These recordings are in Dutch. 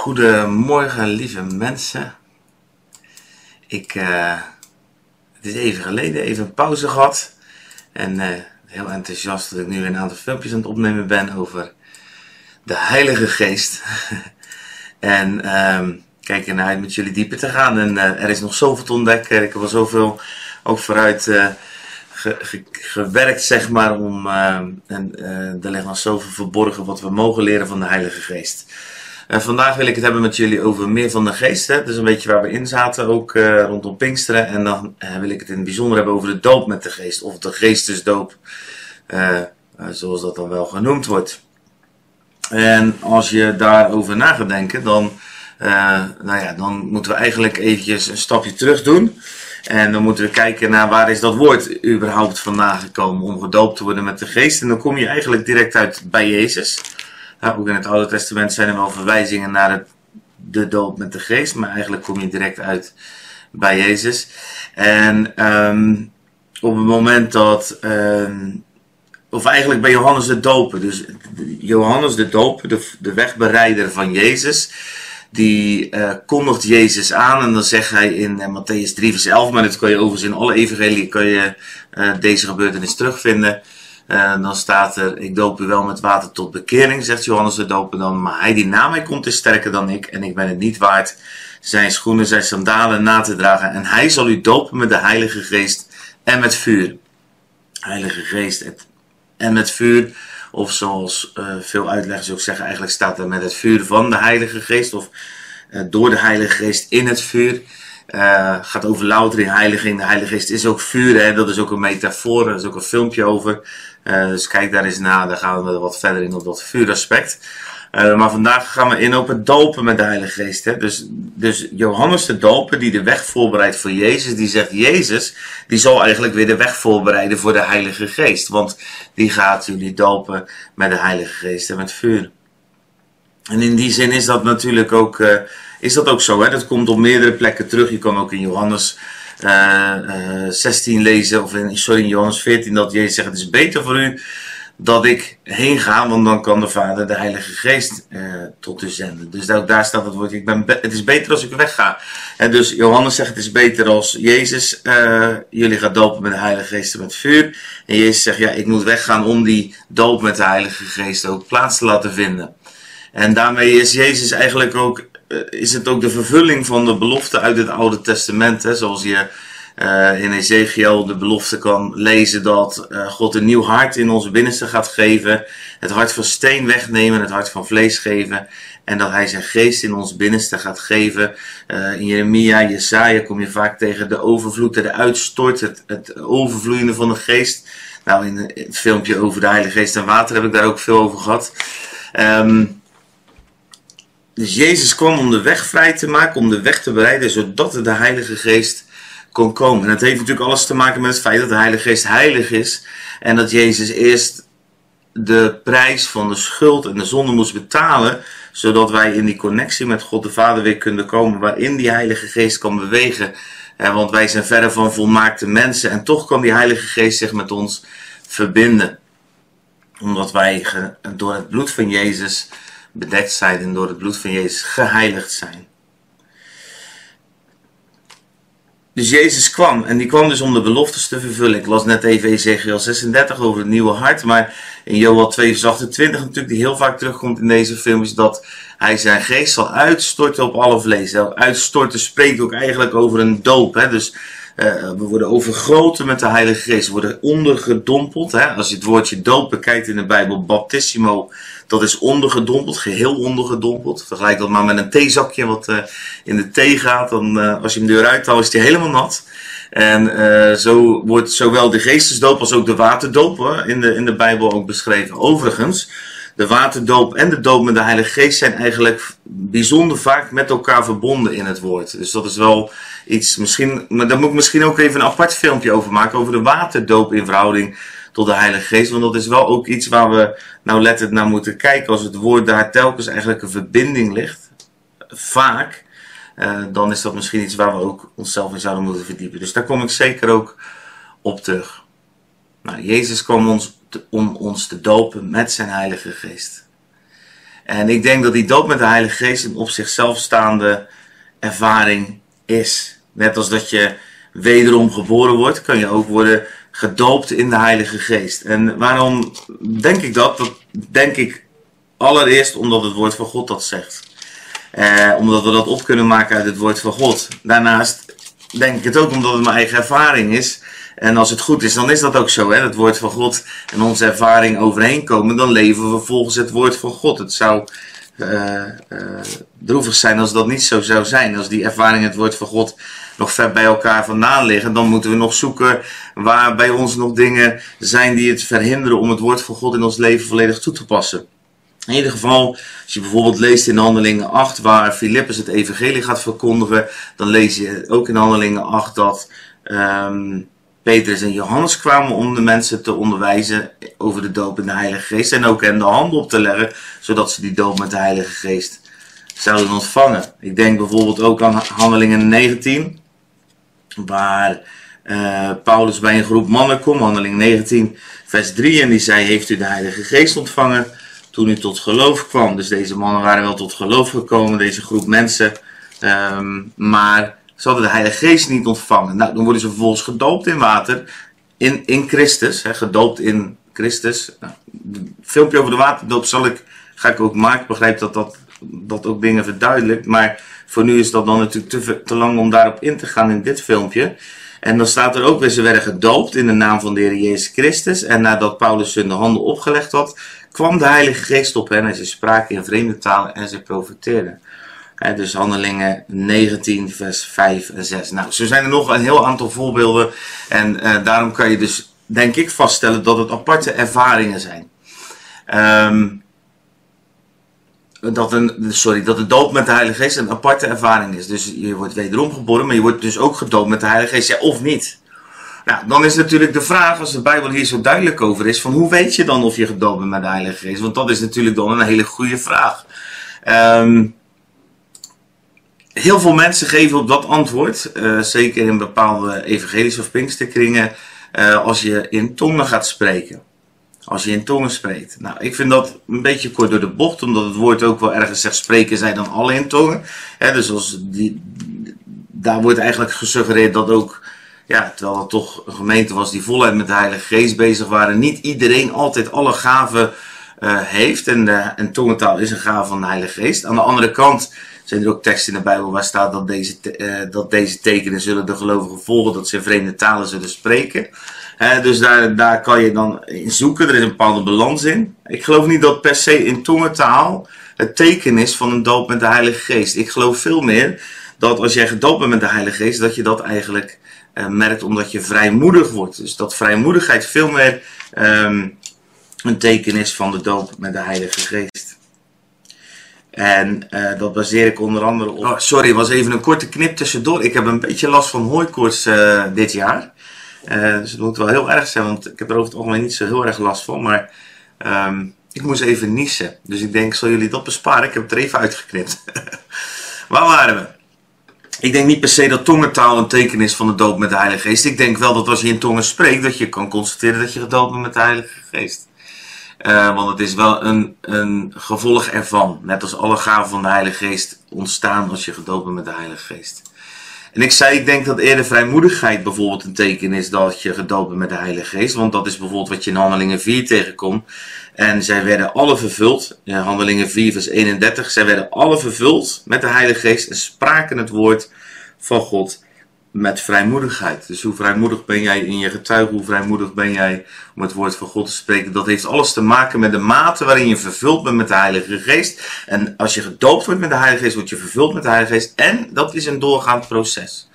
Goedemorgen, lieve mensen. Ik, uh, het is even geleden, even een pauze gehad. En uh, heel enthousiast dat ik nu een aantal filmpjes aan het opnemen ben over de Heilige Geest. en kijk er naar uit met jullie dieper te gaan. En uh, er is nog zoveel te ontdekken. Ik heb al zoveel ook vooruit ge, ge, gewerkt, zeg maar. Om, en er ligt nog zoveel verborgen wat we mogen leren van de Heilige Geest. En vandaag wil ik het hebben met jullie over meer van de geest. Hè? Dus een beetje waar we in zaten, ook uh, rondom Pinksteren. En dan uh, wil ik het in het bijzonder hebben over de doop met de geest. Of de geestesdoop, uh, zoals dat dan wel genoemd wordt. En als je daarover na gaat denken, dan, nou ja, dan moeten we eigenlijk eventjes een stapje terug doen. En dan moeten we kijken naar waar is dat woord überhaupt vandaan gekomen om gedoopt te worden met de geest. En dan kom je eigenlijk direct uit bij Jezus. Ja, ook in het Oude Testament zijn er wel verwijzingen naar het, de doop met de geest, maar eigenlijk kom je direct uit bij Jezus. En um, op het moment dat, um, of eigenlijk bij Johannes de Doper, dus Johannes de Doper, de, de wegbereider van Jezus, die uh, kondigt Jezus aan en dan zegt hij in uh, Matthäus 3 vers 11, maar dat kan je overigens in alle evangelie, kan je uh, deze gebeurtenis terugvinden. Uh, dan staat er, ik doop u wel met water tot bekering, zegt Johannes de doper dan. Maar hij die na mij komt is sterker dan ik en ik ben het niet waard zijn schoenen, zijn sandalen na te dragen. En hij zal u dopen met de heilige geest en met vuur. Heilige geest en met vuur. Of zoals uh, veel uitleggers ook zeggen, eigenlijk staat er met het vuur van de heilige geest. Of uh, door de heilige geest in het vuur. Uh, gaat over louter in heiliging. De Heilige Geest is ook vuur, hè? dat is ook een metafoor, daar is ook een filmpje over. Uh, dus kijk daar eens na, daar gaan we wat verder in op dat vuuraspect. Uh, maar vandaag gaan we in op het dopen met de Heilige Geest. Hè? Dus, dus Johannes de doper die de weg voorbereidt voor Jezus, die zegt Jezus, die zal eigenlijk weer de weg voorbereiden voor de Heilige Geest. Want die gaat jullie dopen met de Heilige Geest en met vuur. En in die zin is dat natuurlijk ook, uh, is dat ook zo. Hè? Dat komt op meerdere plekken terug. Je kan ook in Johannes 16 lezen, of in, sorry, in Johannes 14, dat Jezus zegt: Het is beter voor u dat ik heen ga, want dan kan de Vader de Heilige Geest uh, tot u zenden. Dus daar staat het woord: ik ben Het is beter als ik wegga. En dus Johannes zegt: Het is beter als Jezus jullie gaat dopen met de Heilige Geest en met vuur. En Jezus zegt: Ja, ik moet weggaan om die doop met de Heilige Geest ook plaats te laten vinden. En daarmee is Jezus eigenlijk ook, is het ook de vervulling van de belofte uit het Oude Testament. Hè? Zoals je uh, in Ezekiel de belofte kan lezen dat uh, God een nieuw hart in ons binnenste gaat geven. Het hart van steen wegnemen, het hart van vlees geven. En dat hij zijn geest in ons binnenste gaat geven. in Jeremia, Jesaja kom je vaak tegen de overvloed, de uitstort, het, het overvloeiende van de geest. Nou, in het filmpje over de Heilige Geest en water heb ik daar ook veel over gehad. Um, dus Jezus kwam om de weg vrij te maken, om de weg te bereiden, zodat de Heilige Geest kon komen. En dat heeft natuurlijk alles te maken met het feit dat de Heilige Geest heilig is. En dat Jezus eerst de prijs van de schuld en de zonde moest betalen, zodat wij in die connectie met God de Vader weer kunnen komen, waarin die Heilige Geest kan bewegen. Want wij zijn verder van volmaakte mensen en toch kan die Heilige Geest zich met ons verbinden. Omdat wij door het bloed van Jezus bedekt zijn en door het bloed van Jezus geheiligd zijn. Dus Jezus kwam en die kwam dus om de beloftes te vervullen. Ik las net even Ezekiel 36 over het nieuwe hart, maar in Joel 2 vers 28 natuurlijk, die heel vaak terugkomt in deze film, is dat hij zijn geest zal uitstorten op alle vlees. Uitstorten spreekt ook eigenlijk over een doop. Hè? Dus uh, we worden overgroten met de Heilige Geest. We worden ondergedompeld. Hè? Als je het woordje doop bekijkt in de Bijbel, baptissimo, dat is ondergedompeld, geheel ondergedompeld. Vergelijk dat maar met een theezakje wat uh, in de thee gaat. Dan, uh, als je hem eruit haalt, is hij helemaal nat. En zo wordt zowel de geestesdoop als ook de waterdoop in, de, in de Bijbel ook beschreven. Overigens, de waterdoop en de doop met de Heilige Geest zijn eigenlijk bijzonder vaak met elkaar verbonden in het woord. Dus dat is wel iets, misschien, maar daar moet ik misschien ook even een apart filmpje over maken, over de waterdoop in verhouding tot de Heilige Geest. Want dat is wel ook iets waar we nou letterlijk naar moeten kijken. Als het woord daar telkens eigenlijk een verbinding ligt, vaak, uh, dan is dat misschien iets waar we ook onszelf in zouden moeten verdiepen. Dus daar kom ik zeker ook op terug. Nou, Jezus kwam ons om ons te dopen met zijn Heilige Geest. En ik denk dat die doop met de Heilige Geest een op zichzelf staande ervaring is. Net als dat je wederom geboren wordt, kan je ook worden gedoopt in de Heilige Geest. En waarom denk ik dat? Dat denk ik allereerst omdat het woord van God dat zegt. Eh, omdat we dat op kunnen maken uit het woord van God. Daarnaast denk ik het ook omdat het mijn eigen ervaring is. En als het goed is, dan is dat ook zo. Hè? Het woord van God en onze ervaring overeenkomen, dan leven we volgens het woord van God. Het zou uh, droevig zijn als dat niet zo zou zijn. Als die ervaring het woord van God nog ver bij elkaar vandaan liggen, dan moeten we nog zoeken waar bij ons nog dingen zijn die het verhinderen om het woord van God in ons leven volledig toe te passen. In ieder geval, als je bijvoorbeeld leest in Handelingen 8, waar Filippus het evangelie gaat verkondigen, dan lees je ook in Handelingen 8 dat um, Petrus en Johannes kwamen om de mensen te onderwijzen over de doop in de Heilige Geest en ook hen de handen op te leggen, zodat ze die doop met de Heilige Geest zouden ontvangen. Ik denk bijvoorbeeld ook aan Handelingen 19, waar uh, Paulus bij een groep mannen komt, Handeling 19, vers 3, en die zei: Heeft u de Heilige Geest ontvangen toen u tot geloof kwam? Dus deze mannen waren wel tot geloof gekomen, deze groep mensen, um, maar ze hadden de Heilige Geest niet ontvangen. Nou, dan worden ze vervolgens gedoopt in water, in, in Christus, hè, gedoopt in Christus. Nou, filmpje over de waterdoop zal ik, ga ik ook maken. Ik begrijp dat dat, dat ook dingen verduidelijkt, maar voor nu is dat dan natuurlijk te, te lang om daarop in te gaan in dit filmpje. En dan staat er ook weer, ze werden gedoopt in de naam van de Heer Jezus Christus. En nadat Paulus hun de handen opgelegd had, kwam de Heilige Geest op hen en ze spraken in vreemde talen en ze profeteerden. Dus handelingen 19, vers 5 en 6. Nou, zo zijn er nog een heel aantal voorbeelden. En uh, daarom kan je dus, denk ik, vaststellen dat het aparte ervaringen zijn. Um, dat, een, sorry, dat de doop met de Heilige Geest een aparte ervaring is. Dus je wordt wederom geboren, maar je wordt dus ook gedoopt met de Heilige Geest. Ja, of niet? Nou, dan is natuurlijk de vraag, als de Bijbel hier zo duidelijk over is, van hoe weet je dan of je gedoopt bent met de Heilige Geest? Want dat is natuurlijk dan een hele goede vraag. Um, heel veel mensen geven op dat antwoord, uh, zeker in bepaalde evangelische of pinksterkringen, uh, als je in tongen gaat spreken als je in tongen spreekt. Nou, ik vind dat een beetje kort door de bocht, omdat het woord ook wel ergens zegt: spreken zij dan alle in tongen. dus als die, daar wordt eigenlijk gesuggereerd dat ook, ja, terwijl het toch een gemeente was die voluit met de Heilige Geest bezig waren, niet iedereen altijd alle gaven uh, heeft. En, en tongentaal is een gave van de Heilige Geest. Aan de andere kant zijn er ook teksten in de Bijbel waar staat dat deze, uh, dat deze tekenen zullen de gelovigen volgen, dat ze vreemde talen zullen spreken dus daar, daar kan je dan in zoeken. Er is een bepaalde balans in. Ik geloof niet dat per se in tongentaal het teken is van een doop met de Heilige Geest. Ik geloof veel meer dat als jij gedoopt bent met de Heilige Geest, dat je dat eigenlijk uh, merkt omdat je vrijmoedig wordt. Dus dat vrijmoedigheid veel meer um, een teken is van de doop met de Heilige Geest. En uh, dat baseer ik onder andere op. Oh, sorry, was even een korte knip tussendoor. Ik heb een beetje last van hooikoorts uh, dit jaar. Uh, dus het moet wel heel erg zijn, want ik heb er over het algemeen niet zo heel erg last van. Maar um, ik moest even niezen. Dus ik denk, zal jullie dat besparen? Ik heb het er even uitgeknipt. Waar waren we? Ik denk niet per se dat tongentaal een teken is van de doop met de Heilige Geest. Ik denk wel dat als je in tongen spreekt, dat je kan constateren dat je gedoopt bent met de Heilige Geest. Uh, want het is wel een, een gevolg ervan. Net als alle gaven van de Heilige Geest ontstaan als je gedoopt bent met de Heilige Geest. En ik zei, ik denk dat eerder vrijmoedigheid bijvoorbeeld een teken is dat je gedoopt bent met de Heilige Geest. Want dat is bijvoorbeeld wat je in Handelingen 4 tegenkomt. En zij werden alle vervuld, in Handelingen 4 vers 31, zij werden alle vervuld met de Heilige Geest en spraken het woord van God met vrijmoedigheid. Dus hoe vrijmoedig ben jij in je getuigen, hoe vrijmoedig ben jij om het woord van God te spreken. Dat heeft alles te maken met de mate waarin je vervuld bent met de Heilige Geest. En als je gedoopt wordt met de Heilige Geest, word je vervuld met de Heilige Geest. En dat is een doorgaand proces.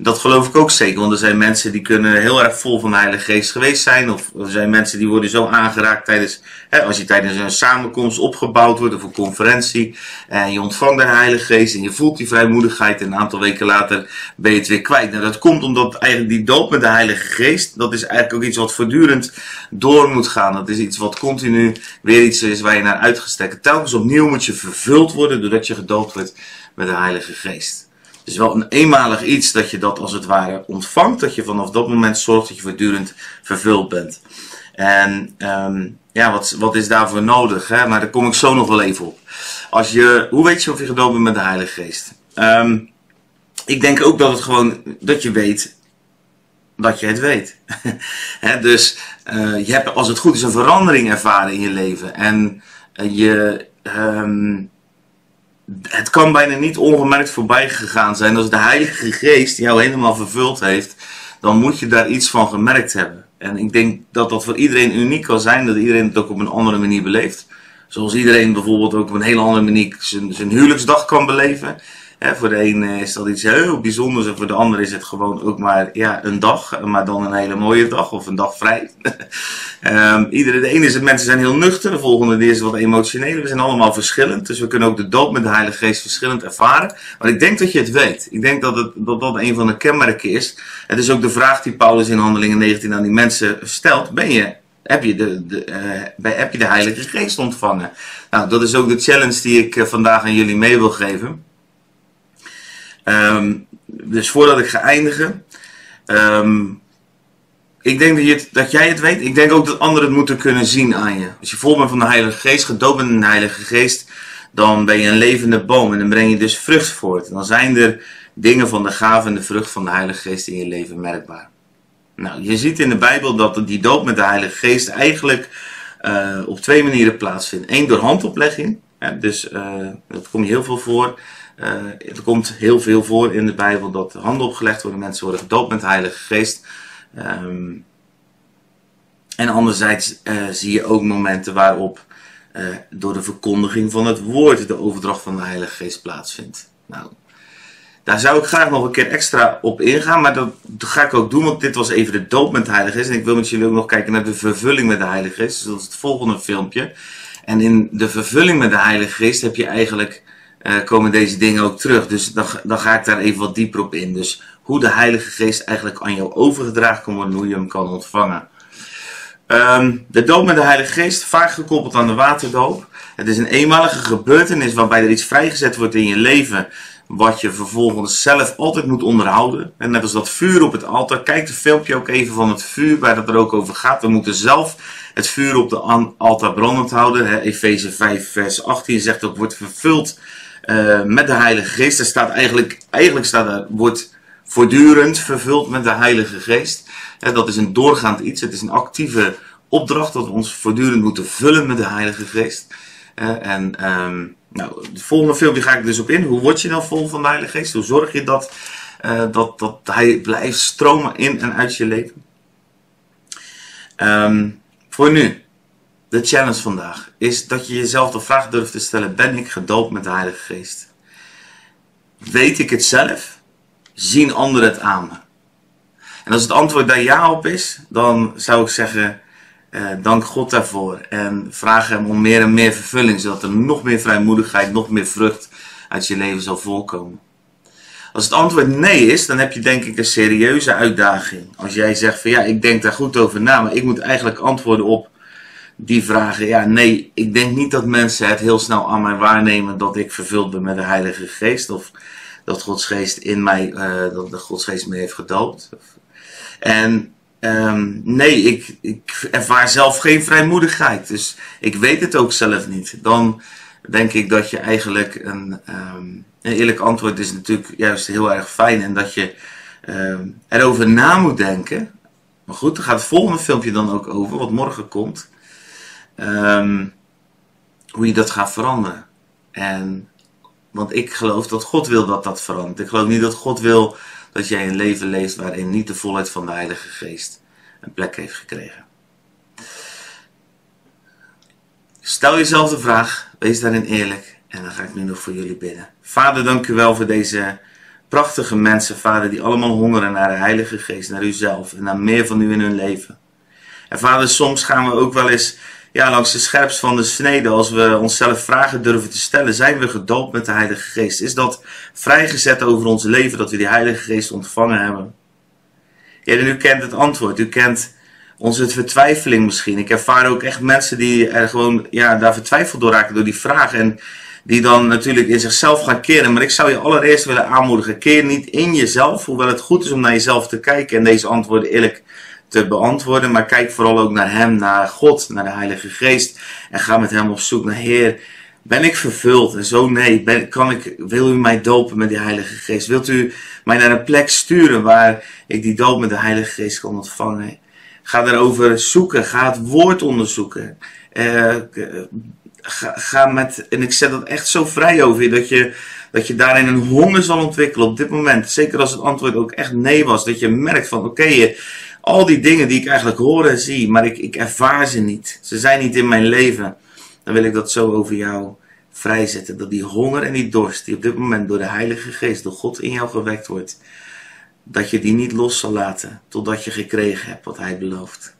Dat geloof ik ook zeker, want er zijn mensen die kunnen heel erg vol van de Heilige Geest geweest zijn. Of er zijn mensen die worden zo aangeraakt tijdens, hè, als je tijdens een samenkomst opgebouwd wordt of een conferentie. En je ontvangt de Heilige Geest en je voelt die vrijmoedigheid. En een aantal weken later ben je het weer kwijt. Nou, dat komt omdat eigenlijk die doop met de Heilige Geest, dat is eigenlijk ook iets wat voortdurend door moet gaan. Dat is iets wat continu weer iets is waar je naar uitgestekt. Telkens opnieuw moet je vervuld worden doordat je gedoopt wordt met de Heilige Geest. Is wel een eenmalig iets dat je dat als het ware ontvangt. Dat je vanaf dat moment zorgt dat je voortdurend vervuld bent. En ehm, ja, wat, wat is daarvoor nodig? Hè? Maar daar kom ik zo nog wel even op. Als je, hoe weet je of je gedoopt bent met de Heilige Geest? Ehm, ik denk ook dat het gewoon, dat je weet dat je het weet. dus uh, je hebt als het goed is een verandering ervaren in je leven. En uh, je, um, het kan bijna niet ongemerkt voorbij gegaan zijn. Als de Heilige Geest jou helemaal vervuld heeft, dan moet je daar iets van gemerkt hebben. En ik denk dat dat voor iedereen uniek kan zijn, dat iedereen het ook op een andere manier beleeft. Zoals iedereen bijvoorbeeld ook op een hele andere manier zijn, zijn huwelijksdag kan beleven voor de een is dat iets heel bijzonders en voor de ander is het gewoon ook maar ja, een dag, maar dan een hele mooie dag of een dag vrij. um, de ene is, mensen zijn heel nuchter, de volgende is wat emotioneel. We zijn allemaal verschillend, dus we kunnen ook de dood met de Heilige Geest verschillend ervaren. Maar ik denk dat je het weet. Ik denk dat het, dat, dat een van de kenmerken is. Het is ook de vraag die Paulus in Handelingen 19 aan die mensen stelt. Ben je heb je de, de, uh, heb je de Heilige Geest ontvangen? Nou, dat is ook de challenge die ik uh, vandaag aan jullie mee wil geven. Um, dus voordat ik ga eindigen. Um, ik denk dat, je dat, jij het weet. Ik denk ook dat anderen het moeten kunnen zien aan je. Als je vol bent van de Heilige Geest, gedoopt bent in de Heilige Geest, dan ben je een levende boom en dan breng je dus vrucht voort. dan zijn er dingen van de gave en de vrucht van de Heilige Geest in je leven merkbaar. Nou, je ziet in de Bijbel dat die doop met de Heilige Geest eigenlijk uh, op twee manieren plaatsvindt. Eén door handoplegging. Dus uh, dat komt je heel veel voor. Uh, er komt heel veel voor in de Bijbel dat handen opgelegd worden, mensen worden gedoopt met de Heilige Geest. Um, en anderzijds uh, zie je ook momenten waarop uh, door de verkondiging van het woord de overdracht van de Heilige Geest plaatsvindt. Nou, daar zou ik graag nog een keer extra op ingaan, maar dat ga ik ook doen, want dit was even de doop met de Heilige Geest. En ik wil met jullie ook nog kijken naar de vervulling met de Heilige Geest. Dus dat is het volgende filmpje. En in de vervulling met de Heilige Geest heb je eigenlijk uh, komen deze dingen ook terug. Dus dan, dan ga ik daar even wat dieper op in. Dus hoe de Heilige Geest eigenlijk aan jou overgedragen kan worden, hoe je hem kan ontvangen. Um, de doop met de Heilige Geest, vaak gekoppeld aan de waterdoop. Het is een eenmalige gebeurtenis waarbij er iets vrijgezet wordt in je leven. Wat je vervolgens zelf altijd moet onderhouden. En net als dat vuur op het altaar. Kijk de filmpje ook even van het vuur waar het er ook over gaat. We moeten zelf het vuur op de altaar brandend houden. Efeze 5 vers 18 zegt ook wordt vervuld uh, met de Heilige Geest. Er staat eigenlijk, eigenlijk staat er, wordt voortdurend vervuld met de Heilige Geest. Dat is een doorgaand iets. Het is een actieve opdracht dat we ons voortdurend moeten vullen met de Heilige Geest. Uh, en um, nou, het volgende filmpje ga ik dus op in. Hoe word je nou vol van de Heilige Geest? Hoe zorg je dat, dat, dat hij blijft stromen in en uit je leven? Um, voor nu de challenge vandaag is dat je jezelf de vraag durft te stellen: ben ik gedoopt met de Heilige Geest? Weet ik het zelf? Zien anderen het aan me? En als het antwoord daar ja op is, dan zou ik zeggen: eh, dank God daarvoor. En vraag Hem om meer en meer vervulling, zodat er nog meer vrijmoedigheid, nog meer vrucht uit je leven zal voorkomen. Als het antwoord nee is, dan heb je denk ik een serieuze uitdaging. Als jij zegt van ja, ik denk daar goed over na, maar ik moet eigenlijk antwoorden op die vragen, ja, nee, ik denk niet dat mensen het heel snel aan mij waarnemen dat ik vervuld ben met de Heilige Geest. Of dat Gods Geest in mij, uh, dat de Gods Geest me heeft gedoopt. En um, nee, ik, ik ervaar zelf geen vrijmoedigheid. Dus ik weet het ook zelf niet. Dan denk ik dat je eigenlijk een, um, een eerlijk antwoord is natuurlijk juist heel erg fijn. En dat je um, erover na moet denken. Maar goed, daar gaat het volgende filmpje dan ook over, wat morgen komt. Um, hoe je dat gaat veranderen. En, want ik geloof dat God wil dat dat verandert. Ik geloof niet dat God wil dat jij een leven leeft waarin niet de volheid van de Heilige Geest een plek heeft gekregen. Stel jezelf de vraag, wees daarin eerlijk en dan ga ik nu nog voor jullie bidden. Vader, dank u wel voor deze prachtige mensen, Vader, die allemaal hongeren naar de Heilige Geest, naar uzelf en naar meer van u in hun leven. En Vader, soms gaan we ook wel eens ja, langs de scherpst van de snede, als we onszelf vragen durven te stellen, zijn we gedoopt met de Heilige Geest? Is dat vrijgezet over ons leven, dat we die Heilige Geest ontvangen hebben? Heer, u kent het antwoord, u kent onze vertwijfeling misschien. Ik ervaar ook echt mensen die er gewoon, ja, daar vertwijfeld door raken door die vraag en die dan natuurlijk in zichzelf gaan keren. Maar ik zou je allereerst willen aanmoedigen, keer niet in jezelf, hoewel het goed is om naar jezelf te kijken en deze antwoorden eerlijk te beantwoorden. Maar kijk vooral ook naar Hem, naar God, naar de Heilige Geest. En ga met Hem op zoek naar Heer. Ben ik vervuld? En zo nee. Ben, kan ik, wil u mij dopen met die Heilige Geest? Wilt u mij naar een plek sturen waar ik die doop met de Heilige Geest kan ontvangen? Ga erover zoeken. Ga het woord onderzoeken. Ga, ga, met, en ik zet dat echt zo vrij over je, dat je, dat je daarin een honger zal ontwikkelen op dit moment. Zeker als het antwoord ook echt nee was. Dat je merkt van, oké, okay, al die dingen die ik eigenlijk hoor en zie, maar ik, ik ervaar ze niet. Ze zijn niet in mijn leven. Dan wil ik dat zo over jou vrijzetten. Dat die honger en die dorst, die op dit moment door de Heilige Geest, door God in jou gewekt wordt, dat je die niet los zal laten totdat je gekregen hebt wat Hij belooft.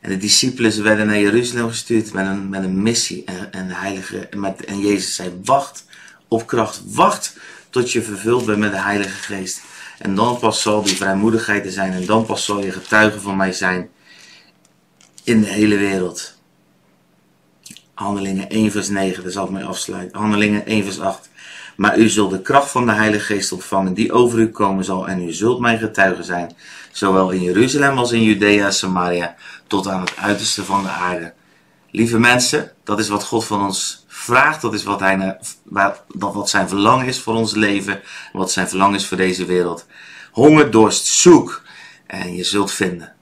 En de discipelen werden naar Jeruzalem gestuurd met een, met een missie. En, en, de Heilige, met, en Jezus zei: Wacht op kracht. Wacht tot je vervuld bent met de Heilige Geest. En dan pas zal die vrijmoedigheid er zijn. En dan pas zal je getuige van mij zijn in de hele wereld. Handelingen 1 vers 9, daar zal ik mee afsluiten. Handelingen 1 vers 8. Maar u zult de kracht van de Heilige Geest ontvangen die over u komen zal. En u zult mijn getuige zijn. Zowel in Jeruzalem als in Judea en Samaria. Tot aan het uiterste van de aarde. Lieve mensen, dat is wat God van ons vraagt. Dat is wat, hij, dat wat zijn verlangen is voor ons leven. Wat zijn verlangen is voor deze wereld. Honger, dorst, zoek. En je zult vinden.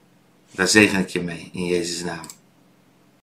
Daar zegen ik je mee. In Jezus' naam.